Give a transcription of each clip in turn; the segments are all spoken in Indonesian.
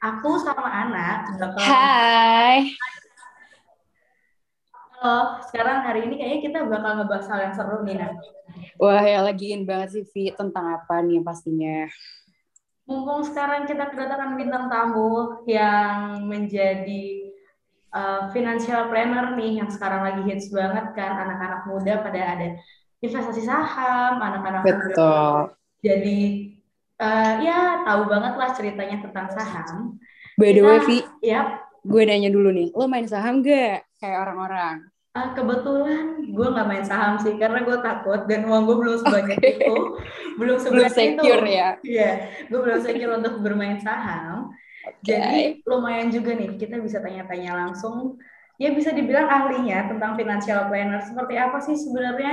aku sama anak bakal Hai. Halo, sekarang hari ini kayaknya kita bakal ngebahas hal yang seru nih, Nak. Wah, ya lagiin banget sih, Vi. Tentang apa nih pastinya? Mumpung sekarang kita kedatangan bintang tamu yang menjadi uh, financial planner nih, yang sekarang lagi hits banget kan, anak-anak muda pada ada investasi saham, anak-anak muda Betul. jadi uh, ya tahu banget lah ceritanya tentang saham. By the way, Vi, Yap, gue nanya dulu nih. Lo main saham gak? Kayak orang-orang. Uh, kebetulan gue nggak main saham sih karena gue takut dan uang gue belum sebanyak Oke. itu, belum Belum sebanyak secure itu. ya? Iya, gue belum secure untuk bermain saham. Jadi lumayan juga nih kita bisa tanya-tanya langsung. Ya bisa dibilang ahlinya tentang financial planner. Seperti apa sih sebenarnya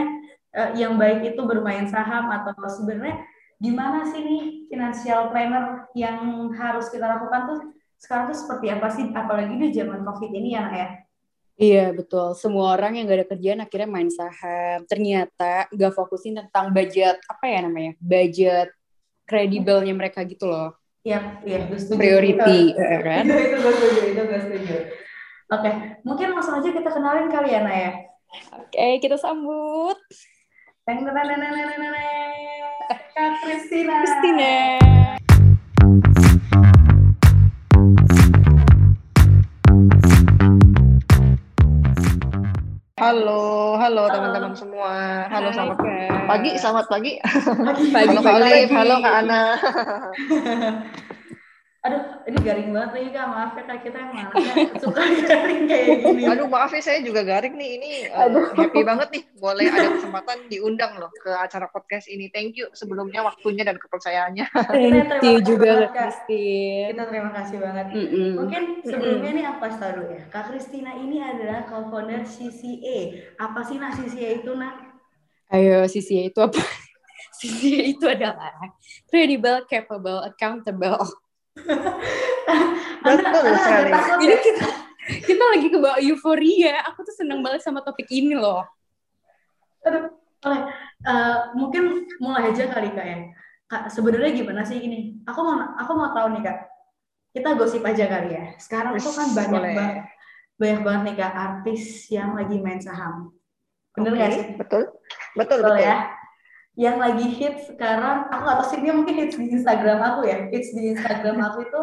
eh, yang baik itu bermain saham atau sebenarnya gimana sih nih financial planner yang harus kita lakukan tuh sekarang tuh seperti apa sih? Apalagi di zaman COVID ini ya, Nak, ya. Iya, betul. Semua orang yang gak ada kerjaan akhirnya main saham. Ternyata gak fokusin tentang budget, apa ya namanya? Budget kredibelnya mereka gitu loh. Iya, iya, setuju. Priority, Itu- ya kan? Itu, itu gue setuju, itu gue setuju. Oke, mungkin langsung aja kita kenalin kali ya, Nak, ya. Oke, kita sambut Teng teng teng teng teng teng Kristina. Christina. Halo, halo teman-teman semua. Halo, Hai, selamat pagi, selamat pagi. Pagi, Pagi, Halo Kak halo Kak Ana. Aduh, ini garing banget nih Kak. Maaf ya Kak, kita yang mana suka garing kayak gini. Aduh, maaf ya saya juga garing nih. Ini uh, Aduh. happy banget nih. Boleh ada kesempatan diundang loh ke acara podcast ini. Thank you sebelumnya waktunya dan kepercayaannya. Thank terima you kasih juga, banget, Kak. Christine. Kita terima kasih banget. Mm-mm. Mungkin sebelumnya nih kasih tau dulu ya. Kak Kristina ini adalah co-founder CCA. Apa sih nak CCA itu nak? Ayo, CCA itu apa? CCA itu adalah credible, capable, accountable. Anda, sekali. ya? kita kita lagi ke bawah euforia. Aku tuh seneng banget sama topik ini loh. Aduh, oleh eh, mungkin mulai aja kali kak ya. Kak, sebenarnya gimana sih ini? Aku mau aku mau tahu nih kak. Kita gosip aja kali ya. Sekarang tuh kan banyak boleh. banget banyak banget nih kak artis yang lagi main saham. Bener Oke, nggak sih? Betul, betul, Betul betul. ya. Yang lagi hits sekarang, aku nggak tahu sih dia mungkin hits di Instagram aku ya. Hits di Instagram aku itu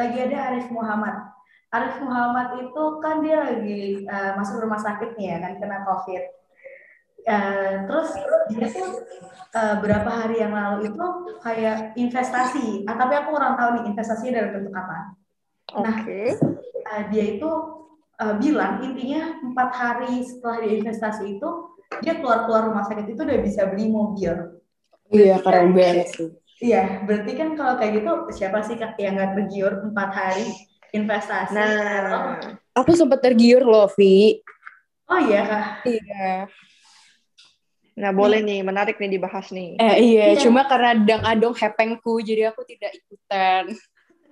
lagi ada Arif Muhammad. Arif Muhammad itu kan dia lagi eh, masuk rumah sakit nih ya kan kena COVID. Eh, terus dia tuh eh, berapa hari yang lalu itu kayak investasi. Ah, tapi aku kurang tahu nih investasinya dalam bentuk apa. Nah. Eh, dia itu eh, bilang intinya empat hari setelah dia investasi itu dia keluar keluar rumah sakit itu udah bisa beli mobil. Iya, keren banget sih. Iya, berarti kan kalau kayak gitu siapa sih Kak, yang nggak tergiur empat hari investasi? Nah, Aku sempat tergiur loh, Vi. Oh, oh iya kak. Iya. nah boleh nih, menarik nih dibahas nih. Eh, iya, Iya. cuma karena dang-adong hepengku, jadi aku tidak ikutan.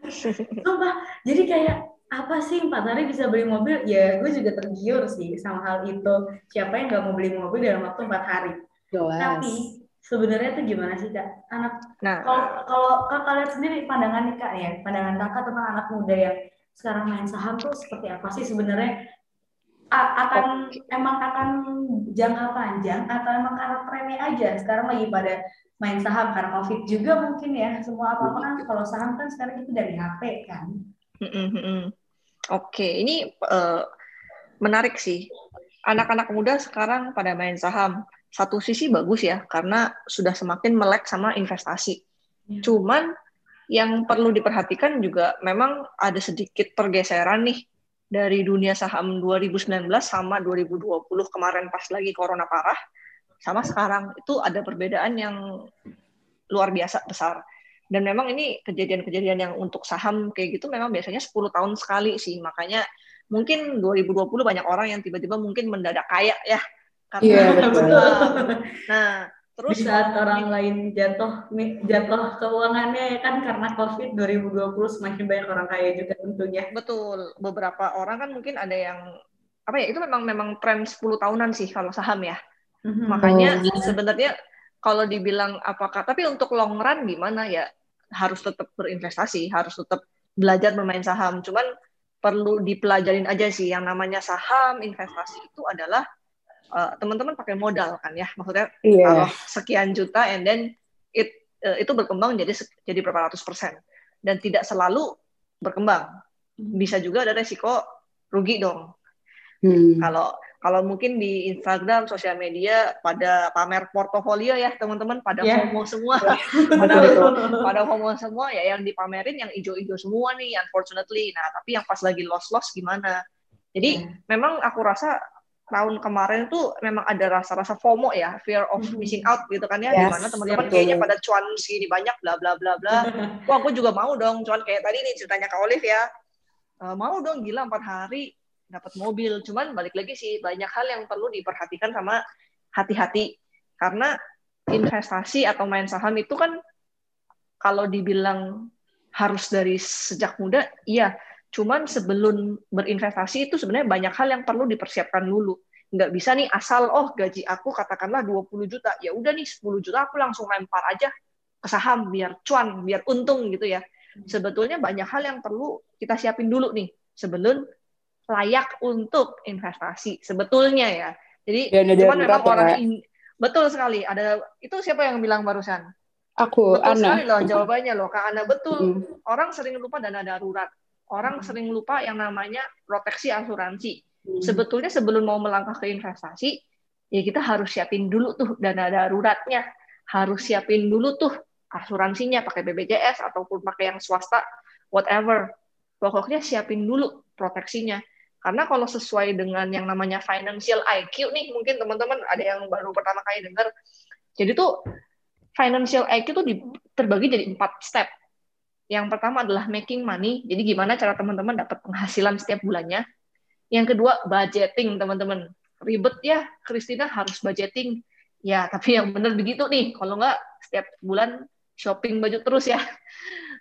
Sumpah, jadi kayak apa sih empat hari bisa beli mobil? Ya gue juga tergiur sih sama hal itu. Siapa yang nggak mau beli mobil dalam waktu empat hari? Jelas. Tapi sebenarnya tuh gimana sih kak? Anak Nah, kalau kalau kakak lihat sendiri pandangan nih kak ya, pandangan kakak tentang anak muda yang sekarang main saham tuh seperti apa sih sebenarnya? A- akan emang akan jangka panjang atau emang karena trennya aja sekarang lagi pada main saham karena covid juga mungkin ya semua apa apa kan kalau saham kan sekarang itu dari HP kan Mm-mm. Oke, ini eh, menarik sih. Anak-anak muda sekarang pada main saham. Satu sisi bagus ya, karena sudah semakin melek sama investasi. Ya. Cuman yang perlu diperhatikan juga memang ada sedikit pergeseran nih dari dunia saham 2019 sama 2020 kemarin pas lagi corona parah sama sekarang itu ada perbedaan yang luar biasa besar. Dan memang ini kejadian-kejadian yang untuk saham kayak gitu memang biasanya 10 tahun sekali sih. Makanya mungkin 2020 banyak orang yang tiba-tiba mungkin mendadak kaya ya. Karena Iya, betul. Nah, terus di saat orang lain jatuh mi- jatuh keuangannya ya kan karena covid 2020 semakin banyak orang kaya juga tentunya betul beberapa orang kan mungkin ada yang apa ya itu memang memang tren 10 tahunan sih kalau saham ya. Mhm. Makanya Oh. sebenarnya kalau dibilang apakah tapi untuk long run gimana ya harus tetap berinvestasi, harus tetap belajar bermain saham. Cuman perlu dipelajarin aja sih yang namanya saham investasi itu adalah uh, teman-teman pakai modal kan ya maksudnya yeah. kalau sekian juta and then it uh, itu berkembang jadi jadi berapa ratus persen dan tidak selalu berkembang bisa juga ada resiko rugi dong hmm. kalau kalau mungkin di Instagram, sosial media pada pamer portofolio ya teman-teman, pada yeah. FOMO semua, pada pada FOMO semua ya yang dipamerin yang hijau-hijau semua nih, unfortunately. Nah tapi yang pas lagi loss-loss gimana? Jadi yeah. memang aku rasa tahun kemarin tuh memang ada rasa-rasa FOMO ya, fear of hmm. missing out gitu kan ya, yes. di mana teman-teman kayaknya pada cuan segini banyak, bla bla bla bla. Wah, aku juga mau dong cuan kayak tadi nih ceritanya Kak Olive ya. Uh, mau dong gila empat hari dapat mobil. Cuman balik lagi sih banyak hal yang perlu diperhatikan sama hati-hati karena investasi atau main saham itu kan kalau dibilang harus dari sejak muda, iya. Cuman sebelum berinvestasi itu sebenarnya banyak hal yang perlu dipersiapkan dulu. Nggak bisa nih asal, oh gaji aku katakanlah 20 juta, ya udah nih 10 juta aku langsung lempar aja ke saham biar cuan, biar untung gitu ya. Sebetulnya banyak hal yang perlu kita siapin dulu nih sebelum layak untuk investasi sebetulnya ya. Jadi Dan cuman memang orang ya. ini betul sekali. Ada itu siapa yang bilang barusan? Aku, betul Ana. sekali loh jawabannya loh, Kak Ana betul. Hmm. Orang sering lupa dana darurat. Orang hmm. sering lupa yang namanya proteksi asuransi. Hmm. Sebetulnya sebelum mau melangkah ke investasi, ya kita harus siapin dulu tuh dana daruratnya. Harus siapin dulu tuh asuransinya pakai BPJS ataupun pakai yang swasta, whatever. Pokoknya siapin dulu proteksinya karena kalau sesuai dengan yang namanya financial IQ nih, mungkin teman-teman ada yang baru pertama kali dengar. Jadi tuh financial IQ tuh terbagi jadi empat step. Yang pertama adalah making money. Jadi gimana cara teman-teman dapat penghasilan setiap bulannya. Yang kedua budgeting teman-teman. Ribet ya, Christina harus budgeting. Ya, tapi yang benar begitu nih. Kalau nggak setiap bulan shopping baju terus ya.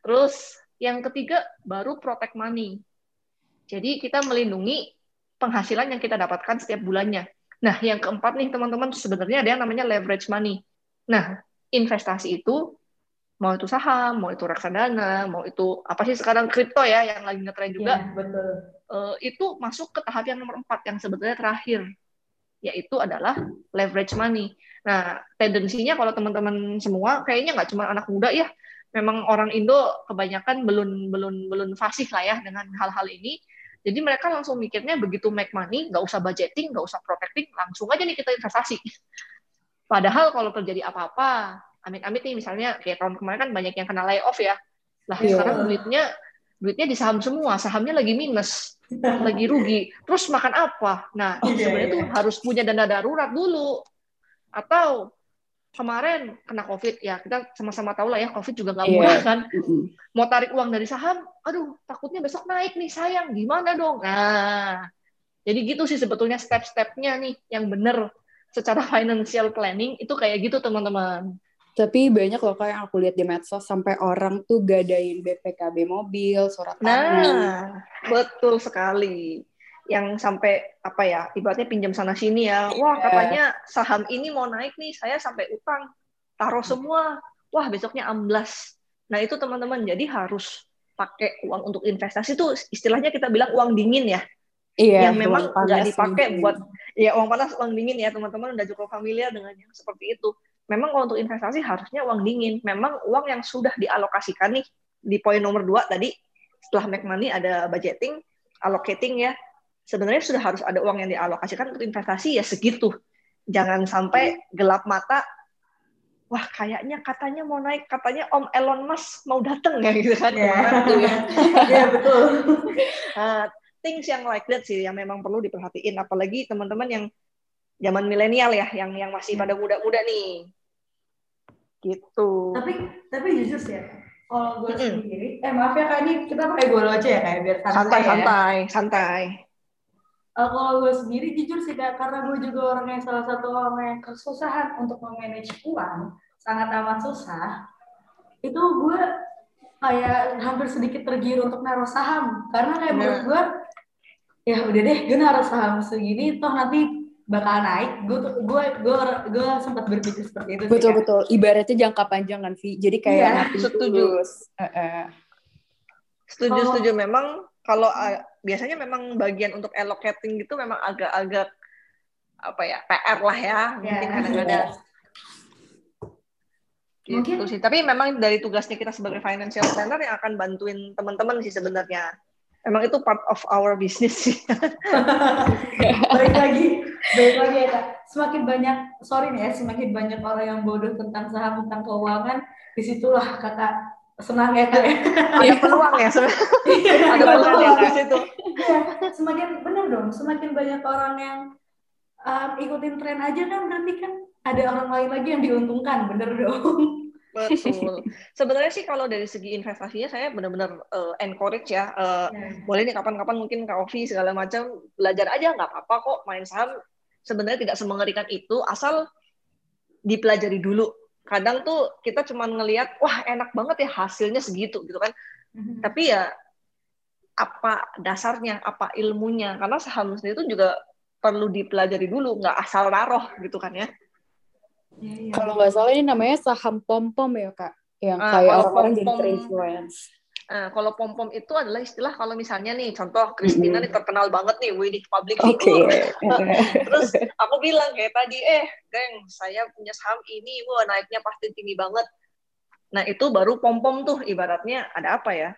Terus yang ketiga baru protect money. Jadi kita melindungi penghasilan yang kita dapatkan setiap bulannya. Nah, yang keempat nih teman-teman sebenarnya ada yang namanya leverage money. Nah, investasi itu mau itu saham, mau itu reksadana, mau itu apa sih sekarang kripto ya yang lagi ngetren juga. Ya, betul. Uh, itu masuk ke tahap yang nomor empat yang sebetulnya terakhir, yaitu adalah leverage money. Nah, tendensinya kalau teman-teman semua kayaknya nggak cuma anak muda ya, memang orang Indo kebanyakan belum belum belum fasih lah ya dengan hal-hal ini. Jadi mereka langsung mikirnya begitu make money, nggak usah budgeting, nggak usah protecting, langsung aja nih kita investasi. Padahal kalau terjadi apa-apa, amit-amit nih misalnya kayak tahun kemarin kan banyak yang kena layoff ya. Lah yeah. sekarang duitnya duitnya di saham semua, sahamnya lagi minus, lagi rugi. Terus makan apa? Nah, yeah, sebenarnya yeah. tuh harus punya dana darurat dulu. Atau kemarin kena COVID ya kita sama-sama tahu lah ya COVID juga nggak iya. murah yeah. kan. Mau tarik uang dari saham, aduh takutnya besok naik nih sayang gimana dong. Nah, jadi gitu sih sebetulnya step-stepnya nih yang bener secara financial planning itu kayak gitu teman-teman. Tapi banyak loh kayak yang aku lihat di medsos sampai orang tuh gadain BPKB mobil, surat tanah. Nah, betul sekali yang sampai apa ya ibaratnya pinjam sana sini ya. Wah iya. katanya saham ini mau naik nih saya sampai utang taruh semua. Wah besoknya amblas. Nah itu teman-teman jadi harus pakai uang untuk investasi tuh istilahnya kita bilang uang dingin ya. Iya, yang memang nggak dipakai buat ya uang panas uang dingin ya teman-teman udah cukup familiar dengan yang seperti itu. Memang kalau untuk investasi harusnya uang dingin. Memang uang yang sudah dialokasikan nih di poin nomor dua tadi setelah make money ada budgeting allocating ya sebenarnya sudah harus ada uang yang dialokasikan untuk investasi ya segitu. Jangan sampai gelap mata. Wah, kayaknya katanya mau naik, katanya Om Elon Musk mau datang ya gitu kan. Iya, yeah. yeah, betul. uh, things yang like that sih yang memang perlu diperhatiin apalagi teman-teman yang zaman milenial ya, yang yang masih pada muda-muda nih. Gitu. Tapi tapi jujur sih ya, kalau gue mm -hmm. sendiri, eh maaf ya kak ini kita pakai gue aja ya kayak biar santai. Santai, ya. santai, santai uh, kalau gue sendiri jujur sih kak, karena gue juga orang yang salah satu orang yang kesusahan untuk memanage uang, sangat amat susah. Itu gue kayak hampir sedikit tergiur untuk naruh saham, karena kayak menurut gue, ya udah deh, gue naruh saham segini, toh nanti bakal naik. Gue gue gue gue sempat berpikir seperti itu. Betul sih, betul. Ibaratnya jangka panjang kan, Vi. Jadi kayak yeah, setuju. Uh, uh. Setuju, Oh. setuju. Memang kalau uh, biasanya memang bagian untuk allocating gitu memang agak-agak apa ya PR lah ya mungkin Ya. kadang-kadang gitu Mungkin- sih. Tapi memang dari tugasnya kita sebagai financial planner yang akan bantuin teman-teman sih sebenarnya. Memang itu part of our business sih. balik lagi balik lagi ya kak semakin banyak sorry nih ya semakin banyak orang yang bodoh tentang saham tentang keuangan di situlah kakak senang ya kak ya Ada peluang ya sebenarnya. Ada peluang ya di situ. Iya, semakin benar dong semakin banyak orang yang um, ikutin tren aja kan berarti kan ada orang lain lagi yang diuntungkan bener dong Betul. Sebenarnya sih kalau dari segi investasinya saya benar-benar uh, encourage ya. Uh, boleh nih kapan-kapan mungkin Kak Ovi segala macam belajar aja nggak apa-apa kok main saham sebenarnya tidak semengerikan itu asal dipelajari dulu kadang tuh kita cuma ngelihat wah enak banget ya hasilnya segitu gitu kan. Tapi ya apa dasarnya apa ilmunya? Karena saham sendiri itu juga perlu dipelajari dulu nggak asal naruh gitu kan ya. Iya, iya. Kalau nggak salah ini namanya saham pom-pom ya kak, yang Ah, kayak kalau orang-orang jadi terinfluence. Nah, kalau pom-pom itu adalah istilah kalau misalnya nih, contoh Christina nih terkenal banget nih, di public Oke. figure. Terus aku bilang kayak tadi, eh, geng, saya punya saham ini, wah naiknya pasti tinggi banget. Nah, itu baru pom-pom tuh, ibaratnya ada apa ya?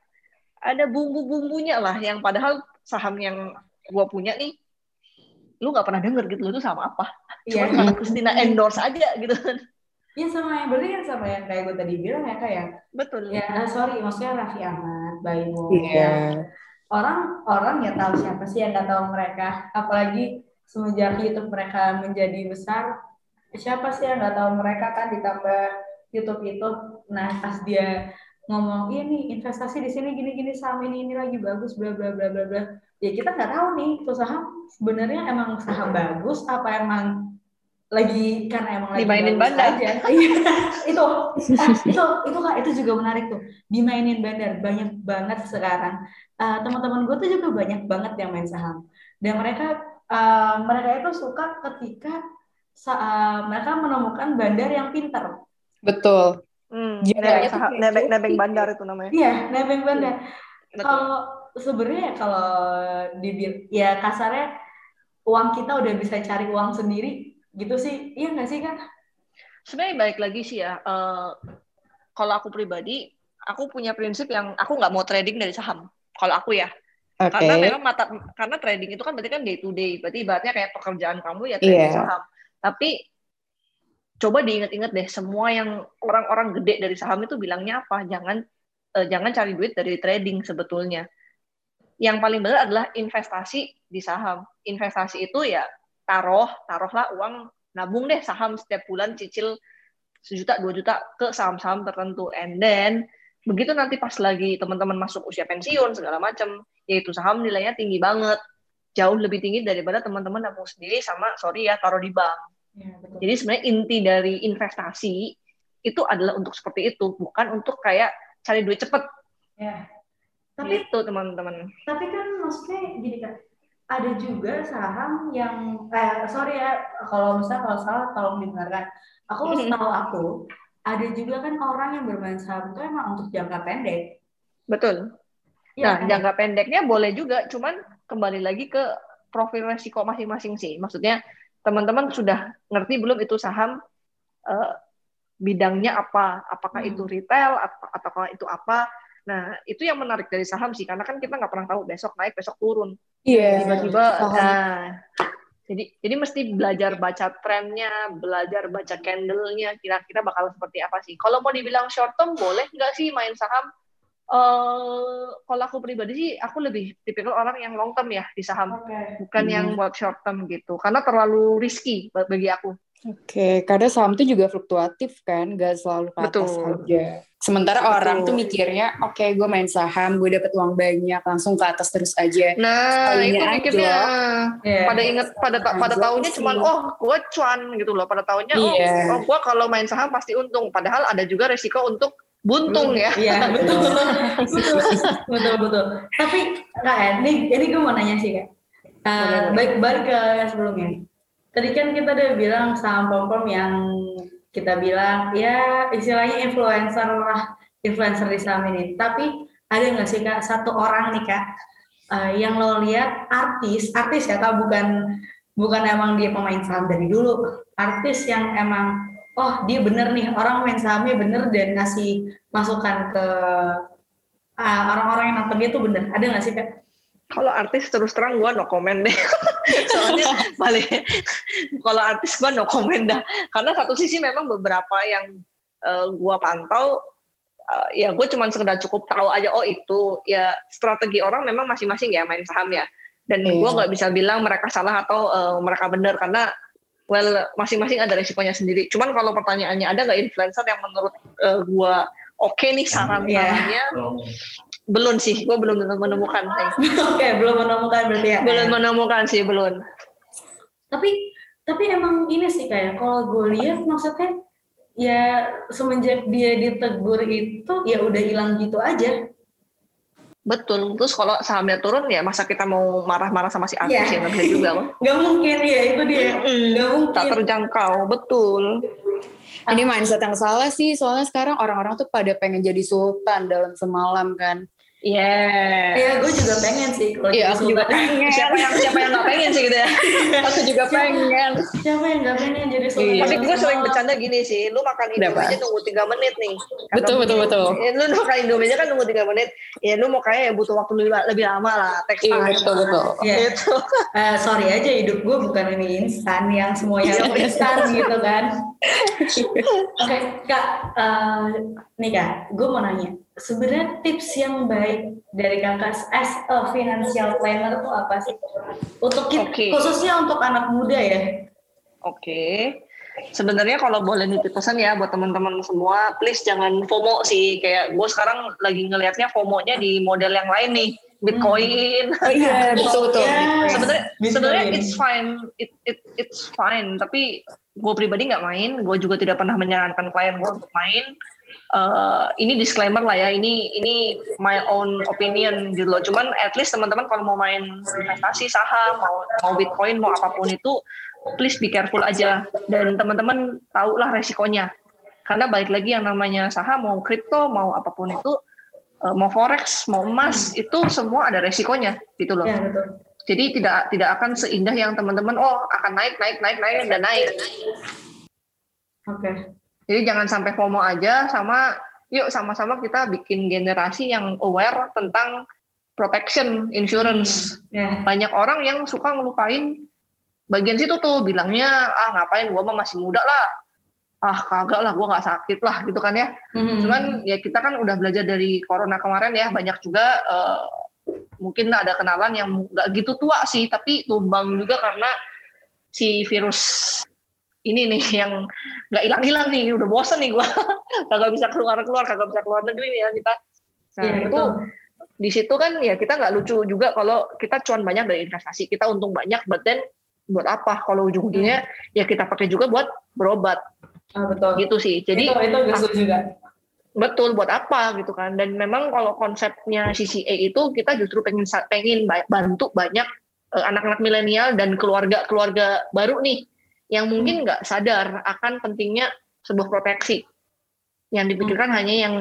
Ada bumbu-bumbunya lah, yang padahal saham yang gua punya nih, lu nggak pernah denger gitu, itu sama apa? Iya. Cuma karena Christina endorse aja gitu. Iya sama yang berarti kan sama yang kayak gue tadi bilang ya kak ya. Betul. Ya sorry maksudnya Raffi Ahmad, Baimo. Iya. ya. Orang orang ya tahu siapa sih yang nggak tahu mereka. Apalagi semenjak YouTube mereka menjadi besar, siapa sih yang nggak tahu mereka kan ditambah YouTube itu. Nah pas dia ngomong iya nih investasi di sini gini gini saham ini ini lagi bagus bla bla bla bla bla ya kita nggak tahu nih itu saham sebenarnya emang saham bagus apa emang lagi karena emang lagi Dimainin bandar. aja Iya. itu ah, itu itu kak itu juga menarik tuh dimainin bandar banyak banget sekarang Ah, teman-teman gue tuh juga banyak banget yang main saham dan mereka ah, mereka itu suka ketika ah, mereka menemukan bandar yang pintar Betul. Hmm, nebeng, saham- nebeng, bandar itu namanya. iya nebeng bandar Betul. kalau sebenarnya kalau di ya kasarnya uang kita udah bisa cari uang sendiri gitu sih. Iya nggak sih kan sebenarnya baik lagi sih ya eh, kalau aku pribadi aku punya prinsip yang aku nggak mau trading dari saham kalau aku ya. Oke. karena memang mata karena trading itu kan berarti kan day to day berarti ibaratnya kayak pekerjaan kamu ya trading Iya. saham. Tapi coba diingat-ingat deh semua yang orang-orang gede dari saham itu bilangnya apa? Jangan eh, jangan cari duit dari trading sebetulnya. Yang paling benar adalah investasi di saham. Investasi itu ya taruh taruhlah uang nabung deh saham. Setiap bulan cicil sejuta dua juta ke saham-saham tertentu. And then begitu nanti pas lagi teman-teman masuk usia pensiun segala macam yaitu saham nilainya tinggi banget. Jauh lebih tinggi daripada teman-teman nabung sendiri sama sorry ya taruh di bank. Ya, betul. jadi sebenarnya inti dari investasi itu adalah untuk seperti itu bukan untuk kayak cari duit cepet. Ya. Tapi gitu teman-teman. Tapi kan maksudnya gini kan, ada juga saham yang, eh, sorry ya, kalau misalnya kalau salah tolong dibenarkan. Aku Mhm. setahu aku, ada juga kan orang yang bermain saham itu emang untuk jangka pendek. betul Iya nah kan? jangka pendeknya boleh juga cuman kembali lagi ke profil resiko masing-masing sih maksudnya teman-teman sudah ngerti belum itu saham eh, bidangnya apa apakah Hmm. itu retail atau ataukah itu apa nah itu yang menarik dari saham sih karena kan kita nggak pernah tahu besok naik besok turun Iya. tiba-tiba Saham. nah jadi jadi mesti belajar baca trennya belajar baca candlenya kira-kira bakal seperti apa sih kalau mau dibilang short term boleh nggak sih main saham eh kalau aku pribadi sih aku lebih tipikal orang yang long term ya di saham Oke. bukan Hmm. yang buat short term gitu karena terlalu risky ba- bagi aku Oke, kadang saham tuh juga fluktuatif kan, gak selalu ke atas Betul. aja. Sementara Betul. orang tuh mikirnya, oke gue main saham, gue dapet uang banyak, langsung ke atas terus aja. nah Sekalinya itu mikirnya Iya. pada inget pada ta- pada tahunnya sih. cuman oh gue cuan gitu loh pada tahunnya oh, Iya. oh gue kalau main saham pasti untung padahal ada juga resiko untuk buntung ya Iya, betul. betul. Betul, betul. Tapi, Kak, ini, ini gue mau nanya sih, Kak. Uh, boleh. balik, ke sebelumnya. Tadi kan kita udah bilang saham pom-pom yang kita bilang, ya istilahnya influencer lah, influencer di saham ini. Tapi ada nggak sih kak satu orang nih kak uh, yang lo lihat artis artis ya kak bukan bukan emang dia pemain saham dari dulu. Artis yang emang oh dia bener nih orang main sahamnya bener dan ngasih masukan ke uh, orang-orang yang nonton dia tuh bener. Ada nggak sih kak kalau artis terus terang gue no comment deh. Soalnya balik kalau artis gue no comment dah. Karena satu sisi memang beberapa yang uh, eh, gue pantau uh, ya gue cuma sekedar cukup tahu aja oh itu ya strategi orang memang masing-masing ya main saham ya. Dan yeah. gue nggak bisa bilang mereka salah atau uh, mereka benar karena well masing-masing ada resikonya sendiri. Cuman kalau pertanyaannya ada nggak influencer yang menurut uh, gue oke okay nih saran-sarannya? Yeah belum sih gue belum menemukan oke okay, belum menemukan berarti ya belum menemukan sih belum tapi tapi emang ini sih kayak kalau gue lihat maksudnya ya semenjak dia ditegur itu ya udah hilang gitu aja Betul. Terus kalau sahamnya turun ya masa kita mau marah-marah sama si artis yeah. ya nggak bisa juga loh. Gak mungkin ya itu dia. Mm, gak mungkin. Tak terjangkau. Betul. Ini mindset yang salah sih. Soalnya sekarang orang-orang tuh pada pengen jadi sultan dalam semalam kan. Iya. Yeah. Iya, gue juga pengen sih kalau Iya, aku juga pengen. siapa yang siapa yang gak pengen sih gitu ya? aku juga pengen. Siapa yang gak pengen jadi sultan? Iya. Tapi gue sering bercanda gini sih, lu makan Indomie aja tunggu tiga menit nih. Betul betul betul. Ya, lu makan Indomie aja kan tunggu tiga menit. Ya lu mau kayak ya butuh waktu lebih, lebih lama lah. Teks iya, betul betul. Iya. Gitu. Uh, sorry aja hidup gue bukan ini instan yang semuanya iya. instan gitu kan. Oke, okay, kak, uh, nih kak, gue mau nanya sebenarnya tips yang baik dari kakak as a financial planner itu apa sih? Untuk kita, okay. khususnya untuk anak muda ya. Oke. Okay. Sebenarnya kalau boleh nitip pesan ya buat teman-teman semua, please jangan FOMO sih. Kayak gue sekarang lagi ngelihatnya FOMO-nya di model yang lain nih. Bitcoin. Hmm. Oh iya, betul betul. Yeah. Sebenarnya sebenarnya it's fine, it, it it's fine. Tapi gue pribadi nggak main. Gue juga tidak pernah menyarankan klien gue untuk main uh, ini disclaimer lah ya ini ini my own opinion gitu loh. Cuman at least teman-teman kalau mau main investasi saham mau mau bitcoin mau apa pun itu please be careful aja. Dan teman-teman tahulah resikonya. Karena balik lagi yang namanya saham mau kripto mau apa pun itu uh, mau forex mau emas itu semua ada resikonya gitu loh. Ya, betul. jadi tidak tidak akan seindah yang teman-teman oh akan naik naik naik naik dan naik. Oke. okay. Jadi jangan sampai FOMO aja sama yuk sama-sama kita bikin generasi yang aware tentang protection insurance. Yeah. Banyak orang yang suka ngelupain bagian situ tuh bilangnya ah ngapain gua mah masih muda lah. Ah kagak lah gua nggak sakit lah gitu kan ya. Hmm. Cuman ya kita kan udah belajar dari corona kemarin ya banyak juga uh, mungkin ada kenalan yang nggak gitu tua sih tapi tumbang juga karena si virus ini nih yang nggak hilang-hilang nih udah bosen nih gua. Kagak bisa keluar-keluar kagak bisa keluar negeri nih ya kita. Nah ya, itu di situ kan ya kita nggak lucu juga kalau kita cuan banyak dari investasi. Kita untung banyak but then buat apa? Kalau ujung-ujungnya ya kita pakai juga buat berobat. Ah, betul. Gitu sih. Jadi itu, itu juga. Betul buat apa gitu kan. Dan memang kalau konsepnya CCA itu kita justru pengen pengen bantu banyak eh, anak-anak milenial dan keluarga-keluarga baru nih yang mungkin nggak sadar akan pentingnya sebuah proteksi. Yang dipikirkan hmm. hanya yang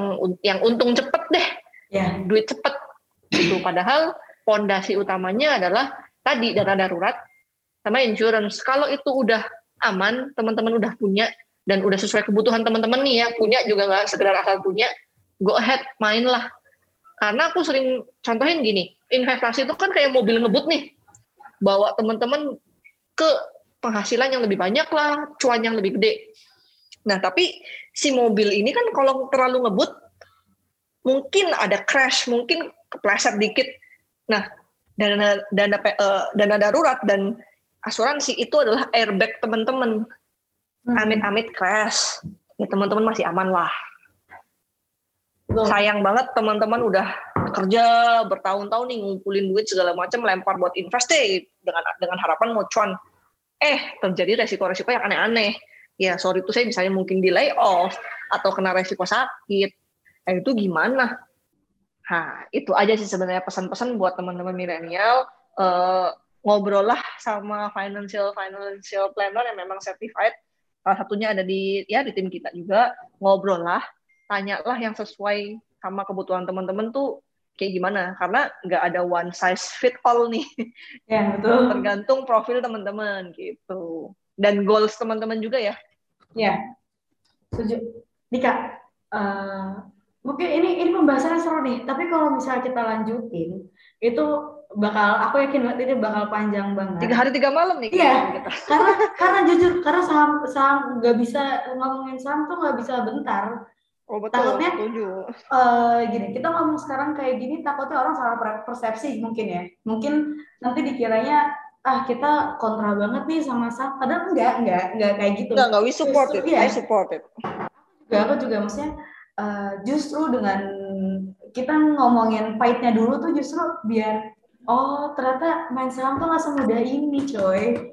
yang untung cepet deh, yeah. duit cepet. Itu padahal fondasi utamanya adalah tadi dana darurat sama insurance. Kalau itu udah aman, teman-teman udah punya dan udah sesuai kebutuhan teman-teman nih ya, punya juga nggak sekedar asal punya, go ahead mainlah. Karena aku sering contohin gini, investasi itu kan kayak mobil ngebut nih, bawa teman-teman ke penghasilan yang lebih banyak lah, cuan yang lebih gede. Nah, tapi si mobil ini kan kalau terlalu ngebut, mungkin ada crash, mungkin kepleset dikit. Nah, dana dana uh, dana darurat dan asuransi itu adalah airbag teman-teman. Hmm. Amit-amit crash, ya teman-teman masih aman lah. Sayang banget teman-teman udah kerja bertahun-tahun nih ngumpulin duit segala macam lempar buat invest deh dengan dengan harapan mau cuan eh terjadi resiko-resiko yang aneh-aneh. Ya sorry itu saya misalnya mungkin di layoff atau kena resiko sakit. Eh itu gimana? Nah itu aja sih sebenarnya pesan-pesan buat teman-teman milenial. Uh, ngobrol lah sama financial financial planner yang memang certified. Salah satunya ada di ya di tim kita juga. Ngobrol lah, tanyalah yang sesuai sama kebutuhan teman-teman tuh kayak gimana karena nggak ada one size fit all nih Ya, betul. tergantung profil teman-teman gitu dan goals teman-teman juga ya Ya, setuju. Nika, eh, mungkin ini ini pembahasannya seru nih. Tapi kalau misalnya kita lanjutin, itu bakal, aku yakin banget ini bakal panjang banget. tiga hari tiga malam nih Iya. kita Karena karena jujur, karena saham saham nggak bisa ngomongin saham tuh nggak bisa bentar. Oh betul Takutnya- setuju Eh, gini, kita ngomong sekarang kayak gini, takutnya orang salah per- persepsi mungkin ya. Mungkin nanti dikiranya ah kita kontra banget nih sama saham. Padahal enggak, enggak, enggak kayak gitu. nggak nggak we support it Iya. I support it juga aku juga maksudnya eh, justru dengan kita ngomongin pahitnya dulu tuh justru biar oh ternyata main saham tuh nggak semudah ini coy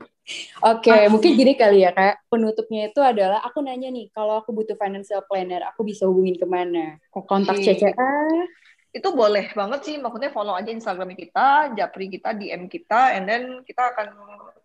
Oke, Masih. mungkin gini kali ya kak. Penutupnya itu adalah aku nanya nih, kalau aku butuh financial planner, aku bisa hubungin ke mana? Kontak Oke. CCA? itu boleh banget sih maksudnya follow aja Instagram kita japri kita DM kita and then kita akan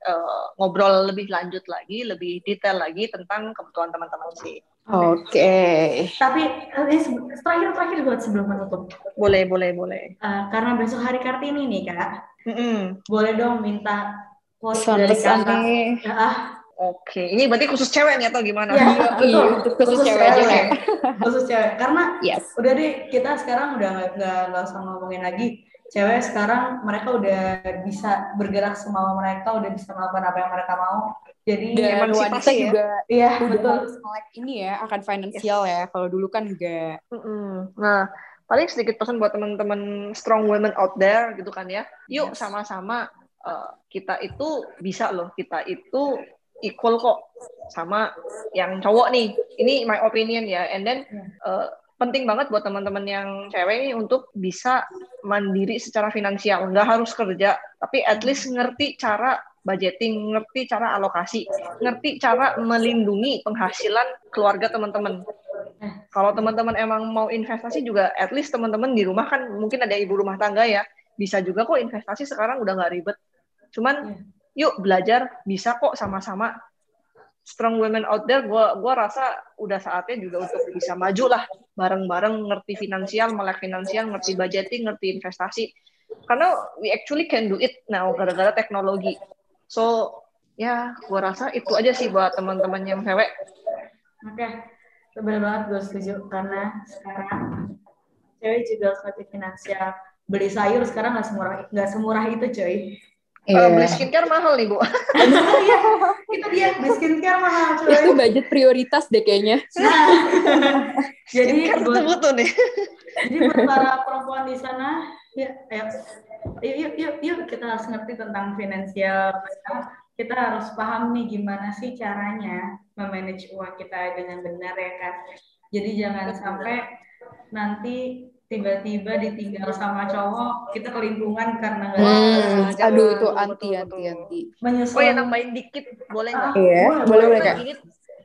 eh, ngobrol lebih lanjut lagi lebih detail lagi tentang kebutuhan teman-teman sih Oke. tapi eh, ini se- terakhir terakhir buat sebelum menutup boleh boleh boleh Eh, karena besok hari kartini nih kak Mm-mm. boleh dong minta quote dari Pesan-pesan kakak nih. Ya, ah, oke ini berarti khusus cewek nih atau gimana ya, Iya, betul. untuk khusus cewek aja, khusus cewek karena Yes. udah deh kita sekarang udah nggak nggak usah ngomongin lagi cewek sekarang mereka udah bisa bergerak semau mereka udah bisa melakukan apa yang mereka mau jadi Dan Emansipasi wanita ya. juga iya betul harus melek ini ya, akan finansial ya. Kalau dulu kan enggak. Mm-mm. Nah, paling sedikit pesan buat teman-teman strong women out there gitu kan ya. Yuk Yes. Uh, kita itu bisa loh, kita itu equal kok sama yang cowok nih. Ini my opinion ya. And then uh, penting banget buat teman-teman yang cewek ini untuk bisa mandiri secara finansial. Nggak harus kerja, tapi at least ngerti cara budgeting, ngerti cara alokasi, ngerti cara melindungi penghasilan keluarga teman-teman. Kalau teman-teman emang mau investasi juga, at least teman-teman di rumah kan mungkin ada ibu rumah tangga ya, bisa juga kok investasi sekarang udah nggak ribet. Cuman yuk belajar, bisa kok sama-sama. Strong women out there, gua gua rasa udah saatnya juga untuk bisa maju lah bareng-bareng ngerti finansial, melek finansial, ngerti budgeting, ngerti investasi. Karena we actually can do it now gara-gara teknologi. So ya, gua rasa itu aja sih buat teman-teman yang cewek. oke benar banget gue setuju karena sekarang cewek juga harus ngerti finansial beli sayur sekarang nggak semurah nggak semurah itu coy Iya. Eh, beli skincare mahal nih, Bu. Iya, itu dia beli skincare mahal Itu budget prioritas deh kayaknya. Nah, jadi Skincare buat, butuh nih. jadi buat para perempuan di sana, ya, ayo, yuk, yuk, yuk, yuk, kita harus ngerti tentang finansial. Kita harus paham nih gimana sih caranya memanage uang kita dengan benar ya kan. Jadi jangan sampai nanti tiba-tiba ditinggal sama cowok, kita kelimpungan karena nggak Hmm, jangan. aduh itu anti anti anti. menyusul. Oh ya nambahin dikit boleh nggak? Ah, Iya, boleh, boleh boleh Karena kak. gini,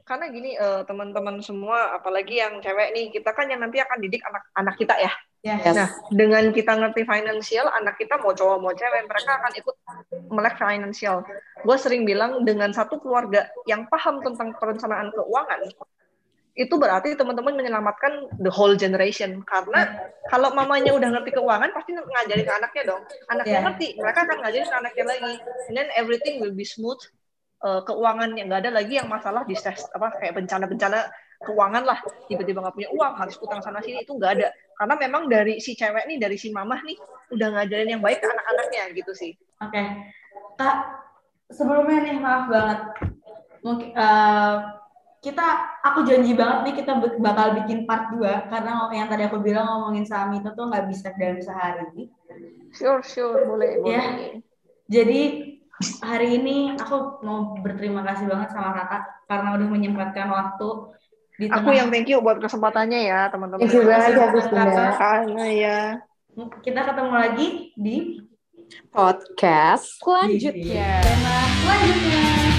karena gini eh, teman-teman semua, apalagi yang cewek nih, kita kan yang nanti akan didik anak-anak kita ya. Ya, Yes. Nah, dengan kita ngerti finansial, anak kita mau cowok mau cewek, mereka akan ikut melek finansial. Gue sering bilang dengan satu keluarga yang paham tentang perencanaan keuangan, itu berarti teman-teman menyelamatkan the whole generation. Karena kalau mamanya udah ngerti keuangan, pasti ngajarin ke anaknya dong. Anaknya Yeah. ngerti, mereka akan ngajarin ke anaknya lagi. And then everything will be smooth. Eh, keuangan yang nggak ada lagi yang masalah di stress apa kayak bencana-bencana keuangan lah tiba-tiba nggak punya uang harus utang sana sini itu nggak ada karena memang dari si cewek nih dari si mamah nih udah ngajarin yang baik ke anak-anaknya gitu sih Oke, Kak, sebelumnya nih maaf banget, mungkin eh, kita, aku janji banget nih kita bakal bikin part 2 karena yang tadi aku bilang ngomongin saham itu tuh nggak bisa dalam sehari. sure sure boleh boleh Ya. Jadi hari ini aku mau berterima kasih banget sama kakak karena udah menyempatkan waktu di aku yang thank you buat kesempatannya ya teman-teman Thank you banget ya, karena ya Kita ketemu lagi di Podcast selanjutnya. tema selanjutnya.